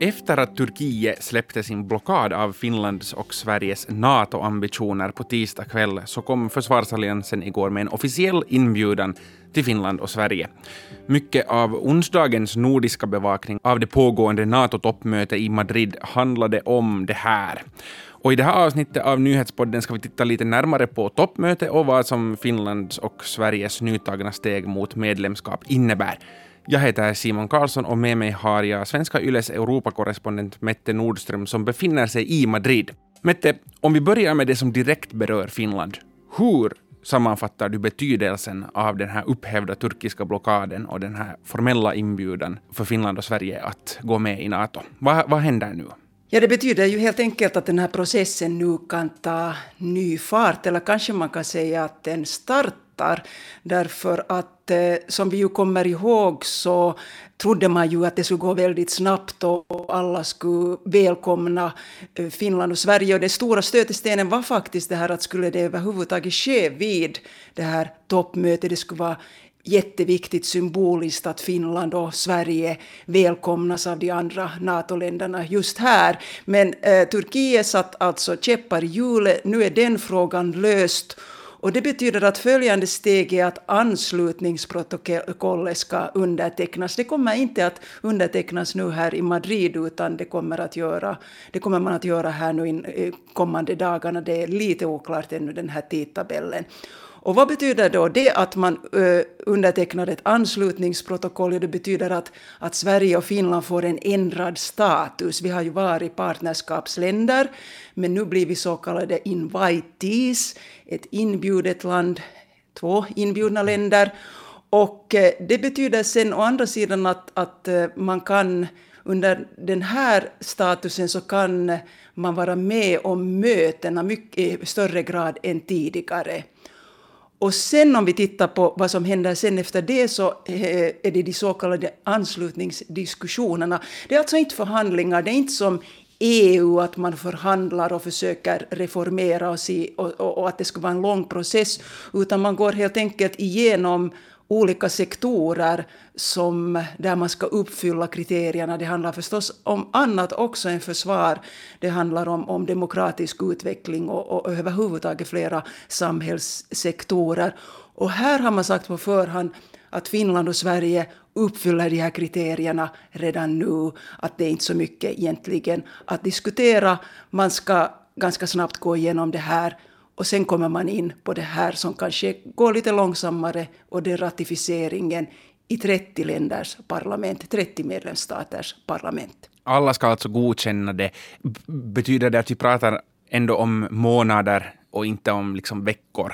Efter att Turkiet släppte sin blockad av Finlands och Sveriges NATO-ambitioner på tisdag kväll så kom försvarsalliansen igår med en officiell inbjudan till Finland och Sverige. Mycket av onsdagens nordiska bevakning av det pågående NATO-toppmötet i Madrid handlade om det här. Och I det här avsnittet av Nyhetspodden ska vi titta lite närmare på toppmötet och vad som Finlands och Sveriges nytagna steg mot medlemskap innebär. Jag heter Simon Karlsson och med mig har jag svenska Yles Europakorrespondent Mette Nordström som befinner sig i Madrid. Mette, om vi börjar med det som direkt berör Finland. Hur sammanfattar du betydelsen av den här upphävda turkiska blockaden och den här formella inbjudan för Finland och Sverige att gå med i NATO? Vad, vad händer nu? Ja, det betyder ju helt enkelt att den här processen nu kan ta ny fart, eller kanske man kan säga att den startar, därför att eh, som vi ju kommer ihåg så trodde man ju att det skulle gå väldigt snabbt och alla skulle välkomna eh, Finland och Sverige. Och den stora stötestenen var faktiskt det här att skulle det överhuvudtaget ske vid det här toppmötet, det skulle vara jätteviktigt symboliskt att Finland och Sverige välkomnas av de andra NATO-länderna just här. Men eh, Turkiet satt alltså käppar i hjulet. Nu är den frågan löst. Och det betyder att följande steg är att anslutningsprotokollet ska undertecknas. Det kommer inte att undertecknas nu här i Madrid utan det kommer, att göra, det kommer man att göra här nu in, kommande dagarna. Det är lite oklart ännu den här tidtabellen. Och vad betyder då det att man ö, undertecknar ett anslutningsprotokoll? Det betyder att, att Sverige och Finland får en ändrad status. Vi har ju varit partnerskapsländer, men nu blir vi så kallade invitees, ett inbjudet land, två inbjudna länder. Och det betyder sen å andra sidan att, att man kan under den här statusen så kan man vara med om mötena mycket i större grad än tidigare. Och sen om vi tittar på vad som händer sen efter det så eh, är det de så kallade anslutningsdiskussionerna. Det är alltså inte förhandlingar, det är inte som EU, att man förhandlar och försöker reformera och, se, och, och, och, att det ska vara en lång process, utan man går helt enkelt igenom olika sektorer som, där man ska uppfylla kriterierna. Det handlar förstås om annat också än försvar. Det handlar om, om demokratisk utveckling och, och överhuvudtaget flera samhällssektorer. Och här har man sagt på förhand att Finland och Sverige uppfyller de här kriterierna redan nu. Att det är inte så mycket egentligen att diskutera. Man ska ganska snabbt gå igenom det här och sen kommer man in på det här som kanske går lite långsammare och det är ratificeringen i 30 länders parlament, 30 medlemsstaters parlament. Alla ska alltså godkänna det. Betyder det att vi pratar ändå om månader och inte om liksom veckor?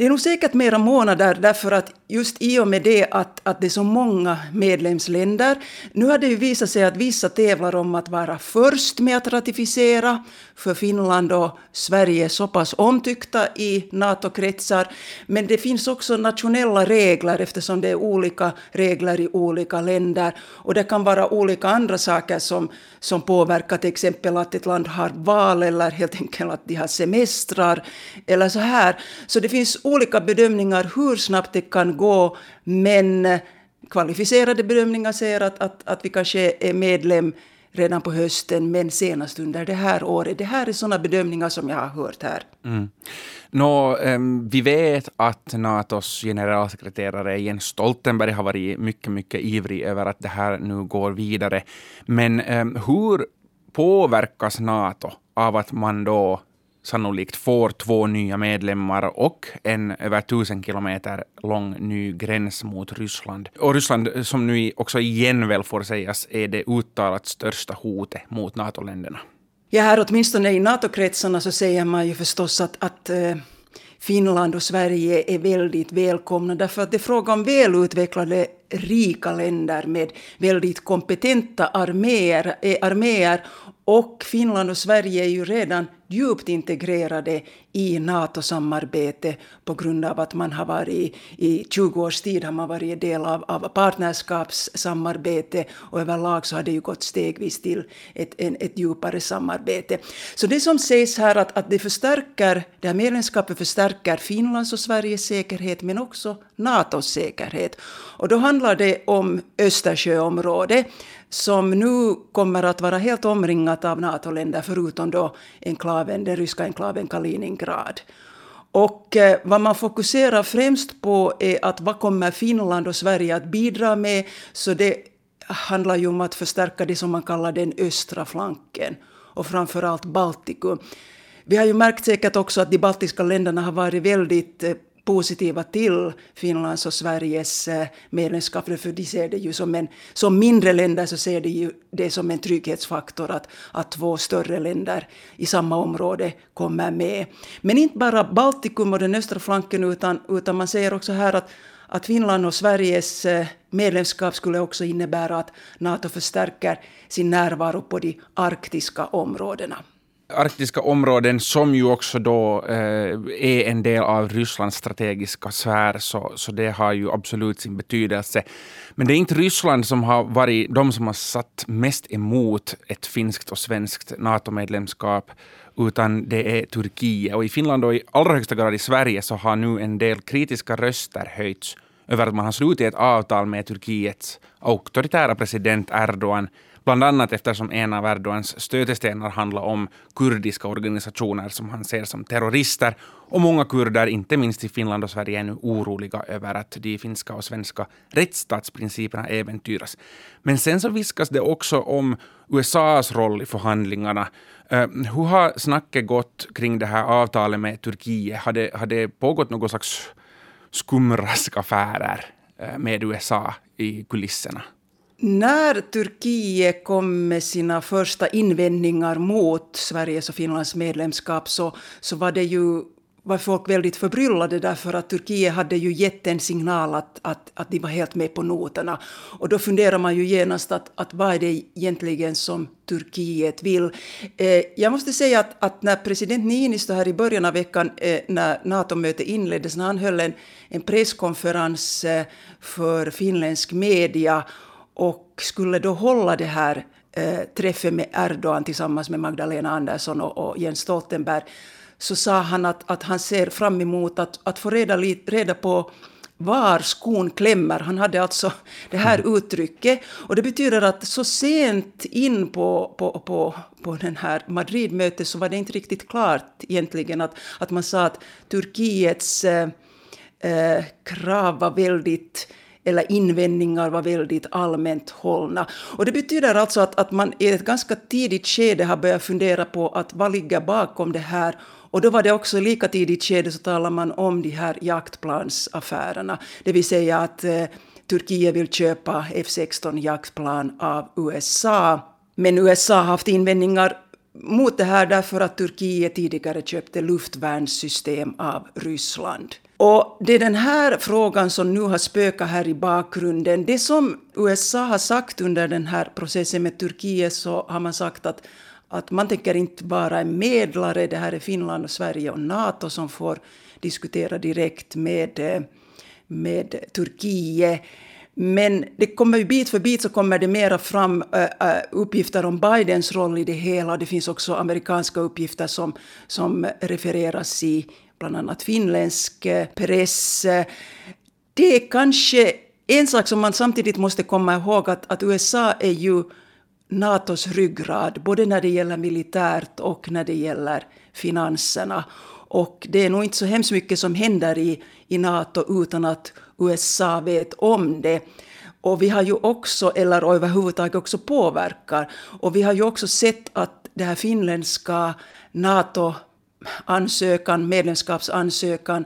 Det är nog säkert mera månader därför att just i och med det att, att det är så många medlemsländer. Nu har det ju visat sig att vissa tävlar om att vara först med att ratificera. För Finland och Sverige är så pass omtyckta i NATO-kretsar. Men det finns också nationella regler eftersom det är olika regler i olika länder. Och det kan vara olika andra saker som, som påverkar till exempel att ett land har val eller helt enkelt att de har semestrar. Eller så här. Så det finns olika bedömningar hur snabbt det kan gå, men eh, kvalificerade bedömningar säger att, att, att vi kanske är medlem redan på hösten, men senast under det här året. Det här är sådana bedömningar som jag har hört här. Mm. Nå, um, vi vet att Natos generalsekreterare Jens Stoltenberg har varit mycket, mycket ivrig över att det här nu går vidare. Men um, hur påverkas Nato av att man då sannolikt får två nya medlemmar och en över tusen kilometer lång ny gräns mot Ryssland. Och Ryssland, eh, som nu också igen väl får sägas, är det uttalat största hotet mot NATO-länderna. Ja, här åtminstone i NATO-kretsarna så säger man ju förstås att, att eh, Finland och Sverige är väldigt välkomna därför att det är fråga om välutvecklade rika länder med väldigt kompetenta arméer, eh, arméer och Finland och Sverige är ju redan djupt integrerade i NATO-samarbete på grund av att man har varit i 20 års tid har man varit del av, av partnerskapssamarbete och överlag så har det ju gått stegvis till ett, en, ett djupare samarbete. Så det som sägs här att, att det förstärker, det här medlemskapet förstärker Finlands och Sveriges säkerhet men också NATOs säkerhet. Och då handlar det om Östersjöområdet som nu kommer att vara helt omringat av NATO-länder förutom då enklaven, den ryska enklaven Kaliningrad. Och eh, vad man fokuserar främst på är att vad kommer Finland och Sverige att bidra med? Så det handlar ju om att förstärka det som man kallar den östra flanken och framförallt Baltikum. Vi har ju märkt säkert också att de baltiska länderna har varit väldigt eh, positiva till Finlands och Sveriges eh, medlemskap. För de ser det ju som en, som mindre länder så ser de ju det som en trygghetsfaktor att, att två större länder i samma område kommer med. Men inte bara Baltikum och den östra flanken utan, utan man säger också här att att Finland och Sveriges eh, medlemskap skulle också innebära att Nato förstärker sin närvaro på de arktiska områdena arktiska områden som ju också då eh, är en del av Rysslands strategiska sfär, så, så det har ju absolut sin betydelse. Men det är inte Ryssland som har varit de som har satt mest emot ett finskt och svenskt NATO-medlemskap, utan det är Turkiet. Och i Finland och i allra högsta grad i Sverige så har nu en del kritiska röster höjts över att man har slutit ett avtal med Turkiets auktoritära president Erdogan Bland annat eftersom en av Erdogans stötestenar handlar om kurdiska organisationer som han ser som terrorister. Och många kurder, inte minst i Finland och Sverige, är nu oroliga över att de finska och svenska rättsstatsprinciperna äventyras. Men sen så viskas det också om USAs roll i förhandlingarna. Eh, hur har snacket gått kring det här avtalet med Turkiet? Har det, har det pågått någon slags skumraskaffärer eh, med USA i kulisserna? När Turkiet kom med sina första invändningar mot Sveriges och Finlands medlemskap så, så var det ju var folk väldigt förbryllade därför att Turkiet hade ju gett en signal att, att, att de var helt med på noterna. Och då funderar man ju genast att, att vad är det egentligen som Turkiet vill. Eh, jag måste säga att, att när president Niinistö här i början av veckan eh, när NATO-mötet inleddes, när han höll en, en presskonferens eh, för finländsk media och skulle då hålla det här eh, träffen med Erdogan tillsammans med Magdalena Andersson och, och Jens Stoltenberg så sa han att, att han ser fram emot att, att få reda, reda på var skon klämmer. Han hade alltså det här mm. uttrycket. Och det betyder att så sent in på, på, på, på den här Madridmötet så var det inte riktigt klart egentligen att, att man sa att Turkiets eh, eh krav var väldigt eller invändningar var väldigt allmänt hållna. Och det betyder alltså att, att man i ett ganska tidigt skede har börjat fundera på att vad ligger bakom det här och då var det också lika tidigt skede så talar man om de här jaktplansaffärerna. Det vill säga att eh, Turkiet vill köpa F16 jaktplan av USA. Men USA har haft invändningar mot det här därför att Turkiet tidigare köpte luftvärnssystem av Ryssland. Och det är den här frågan som nu har spökat här i bakgrunden. Det som USA har sagt under den här processen med Turkiet så har man sagt att, att man tänker inte vara en medlare. Det här är Finland, och Sverige och NATO som får diskutera direkt med, med Turkiet. Men det kommer ju bit för bit så kommer det mera fram uppgifter om Bidens roll i det hela. Det finns också amerikanska uppgifter som, som refereras i bland annat finländsk eh, press. Det är kanske en sak som man samtidigt måste komma ihåg att, att USA är ju Natos ryggrad, både när det gäller militärt och när det gäller finanserna. Och det är nog inte så hemskt mycket som händer i, i Nato utan att USA vet om det. Och vi har ju också, eller överhuvudtaget också påverkar, och vi har ju också sett att det här finländska NATO ansökan, medlemskapsansökan,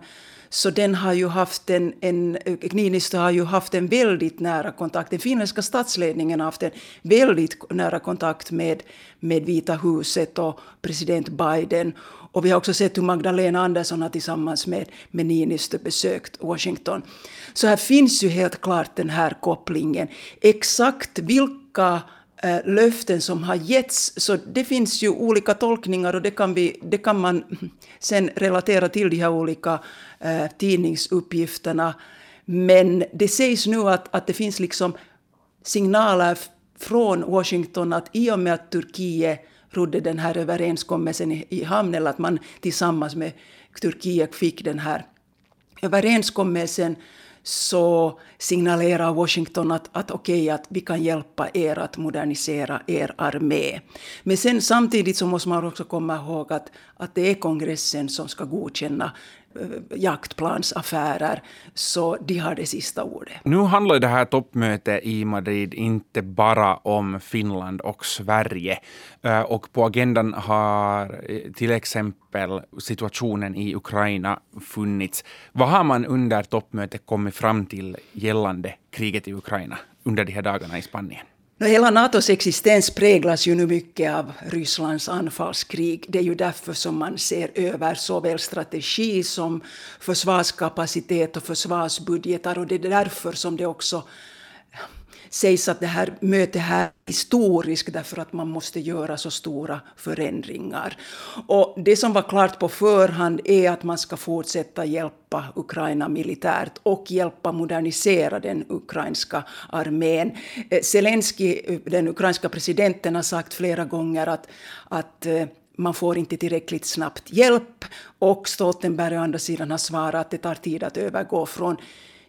så den har ju haft en, en Niinistö har ju haft en väldigt nära kontakt, den finländska statsledningen har haft en väldigt nära kontakt med, med Vita huset och president Biden. Och vi har också sett hur Magdalena Andersson har tillsammans med, med Niinistö besökt Washington. Så här finns ju helt klart den här kopplingen. Exakt vilka Eh, löften som har getts. Så det finns ju olika tolkningar och det kan, vi, det kan man sen relatera till de här olika eh, tidningsuppgifterna. Men det sägs nu att, att det finns liksom signaler från Washington att i och med att Turkiet rodde den här överenskommelsen i, i hamn, eller att man tillsammans med Turkiet fick den här överenskommelsen, så signalerar Washington att, att okej, okay, att vi kan hjälpa er att modernisera er armé. Men sen samtidigt så måste man också komma ihåg att, att det är kongressen som ska godkänna Eh, jaktplansaffärer, så de har det sista ordet. Nu handlar det här toppmötet i Madrid inte bara om Finland och Sverige. Eh, och på agendan har eh, till exempel situationen i Ukraina funnits. Vad har man under toppmötet kommit fram till gällande kriget i Ukraina under de här dagarna i Spanien? Hela Natos existens präglas ju nu mycket av Rysslands anfallskrig. Det är ju därför som man ser över såväl strategi som försvarskapacitet och försvarsbudgetar. Och det är därför som det också sägs att det här mötet här är historiskt därför att man måste göra så stora förändringar. Och det som var klart på förhand är att man ska fortsätta hjälpa Ukraina militärt och hjälpa modernisera den ukrainska armén. Eh, Zelensky, eh, den ukrainska presidenten, har sagt flera gånger att, att eh, man får inte tillräckligt snabbt hjälp. Och Stoltenberg å andra sidan har svarat att det tar tid att övergå från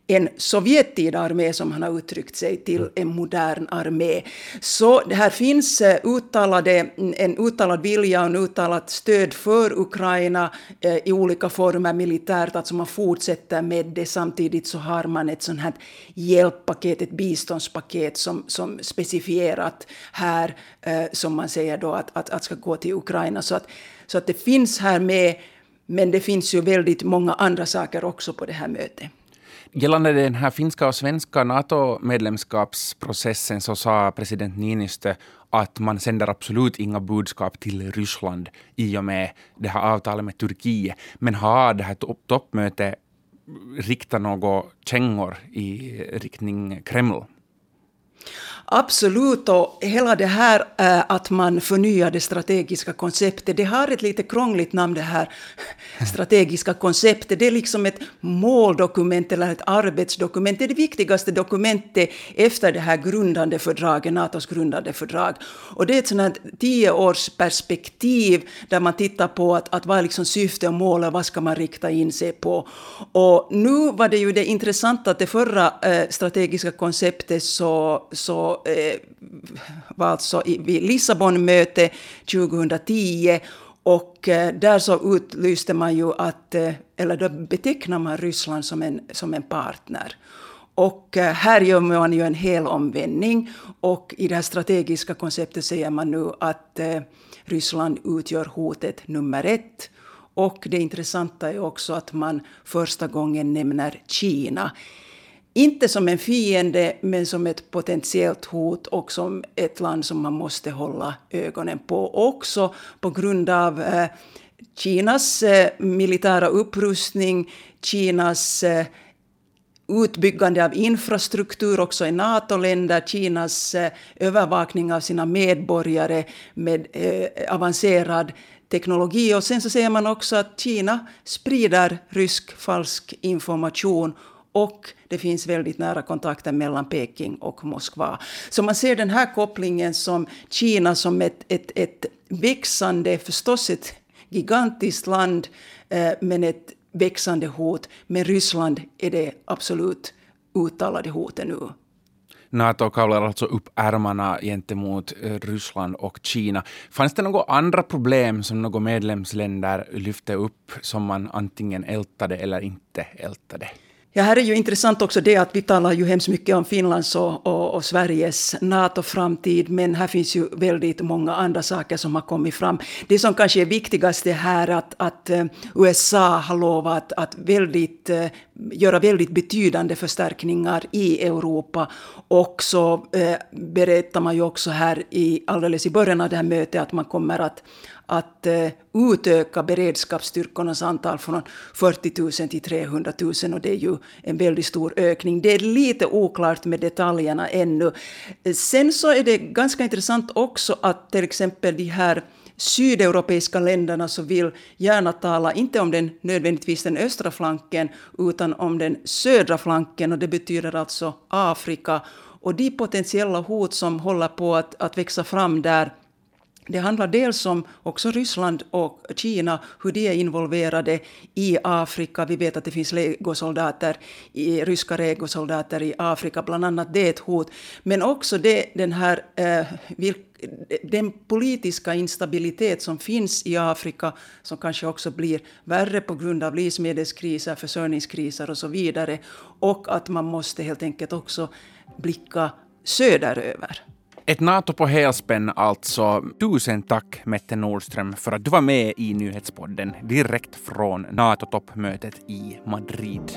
en Sovjettida armé, som han har uttryckt sig, till mm. en modern armé. Så det här finns eh, uttalade, en uttalad vilja och en uttalat stöd för Ukraina eh, i olika former militärt, alltså man fortsätter med det. Samtidigt så har man ett sånt här hjälppaket, ett biståndspaket som, som specifierat här, eh, som man säger då att, att, att ska gå till Ukraina. Så att, så att det finns här med, men det finns ju väldigt många andra saker också på det här mötet. Gällande den här finska och svenska NATO-medlemskapsprocessen så sa president Niinistö att man sänder absolut inga budskap till Ryssland i och med det här avtalet med Turkiet. Men har det här toppmötet riktat några kängor i riktning Kreml? Absolut, och hela det här äh, att man förnyar det strategiska konceptet, det har ett lite krångligt namn det här strategiska konceptet. Det är liksom ett måldokument eller ett arbetsdokument. Det är det viktigaste dokumentet efter det här grundande fördraget, Natos grundande fördrag. Och det är ett sånt här tioårsperspektiv där man tittar på att, att vad är liksom syfte och mål och vad ska man rikta in sig på. Och nu var det ju det intressanta att det förra äh, strategiska konceptet så, så eh, var alltså vid Lissabonmöte 2010 och eh, där så utlyste man ju att, eh, eller då betecknar man Ryssland som en, som en partner. Och eh, här gör man ju en hel omvändning och i det här strategiska konceptet säger man nu att eh, Ryssland utgör hotet nummer ett. Och det intressanta är också att man första gången nämner Kina inte som en fiende, men som ett potentiellt hot och som ett land som man måste hålla ögonen på. Också på grund av eh, Kinas eh, militära upprustning, Kinas eh, utbyggande av infrastruktur också i NATO-länder, Kinas eh, övervakning av sina medborgare med eh, avancerad teknologi. Och sen så ser man också att Kina sprider rysk falsk information och det finns väldigt nära kontakter mellan Peking och Moskva. Så man ser den här kopplingen som Kina som ett, ett, ett växande, förstås ett gigantiskt land, eh, men ett växande hot. Men Ryssland är det absolut uttalade hotet nu. Nato kavlar alltså upp ärmarna gentemot eh, Ryssland och Kina. Fanns det några andra problem som några medlemsländer lyfte upp som man antingen ältade eller inte ältade? Ja, här är ju intressant också det att vi talar ju hemskt mycket om Finlands och, och, och Sveriges NATO-framtid, men här finns ju väldigt många andra saker som har kommit fram. Det som kanske är viktigast är här att, att eh, USA har lovat att väldigt, eh, göra väldigt betydande förstärkningar i Europa. Och så eh, berättar man ju också här i, alldeles i början av det här mötet att man kommer att att eh, utöka beredskapsstyrkornas antal från 40 000 till 300 000 och det är ju en väldigt stor ökning. Det är lite oklart med detaljerna ännu. Sen så är det ganska intressant också att till exempel de här sydeuropeiska länderna så vill gärna tala, inte om den nödvändigtvis den östra flanken, utan om den södra flanken och det betyder alltså Afrika. Och de potentiella hot som håller på att, att växa fram där det handlar dels om också Ryssland och Kina, hur de är involverade i Afrika. Vi vet att det finns legosoldater, ryska legosoldater i Afrika, bland annat det är ett hot. Men också det, den här eh, den politiska instabilitet som finns i Afrika, som kanske också blir värre på grund av livsmedelskriser, försörjningskriser och så vidare. Och att man måste helt enkelt också blicka söderöver. Ett NATO på helspänn alltså. Tusen tack Mette Nordström för att du var med i nyhetspodden direkt från NATO-toppmötet i Madrid.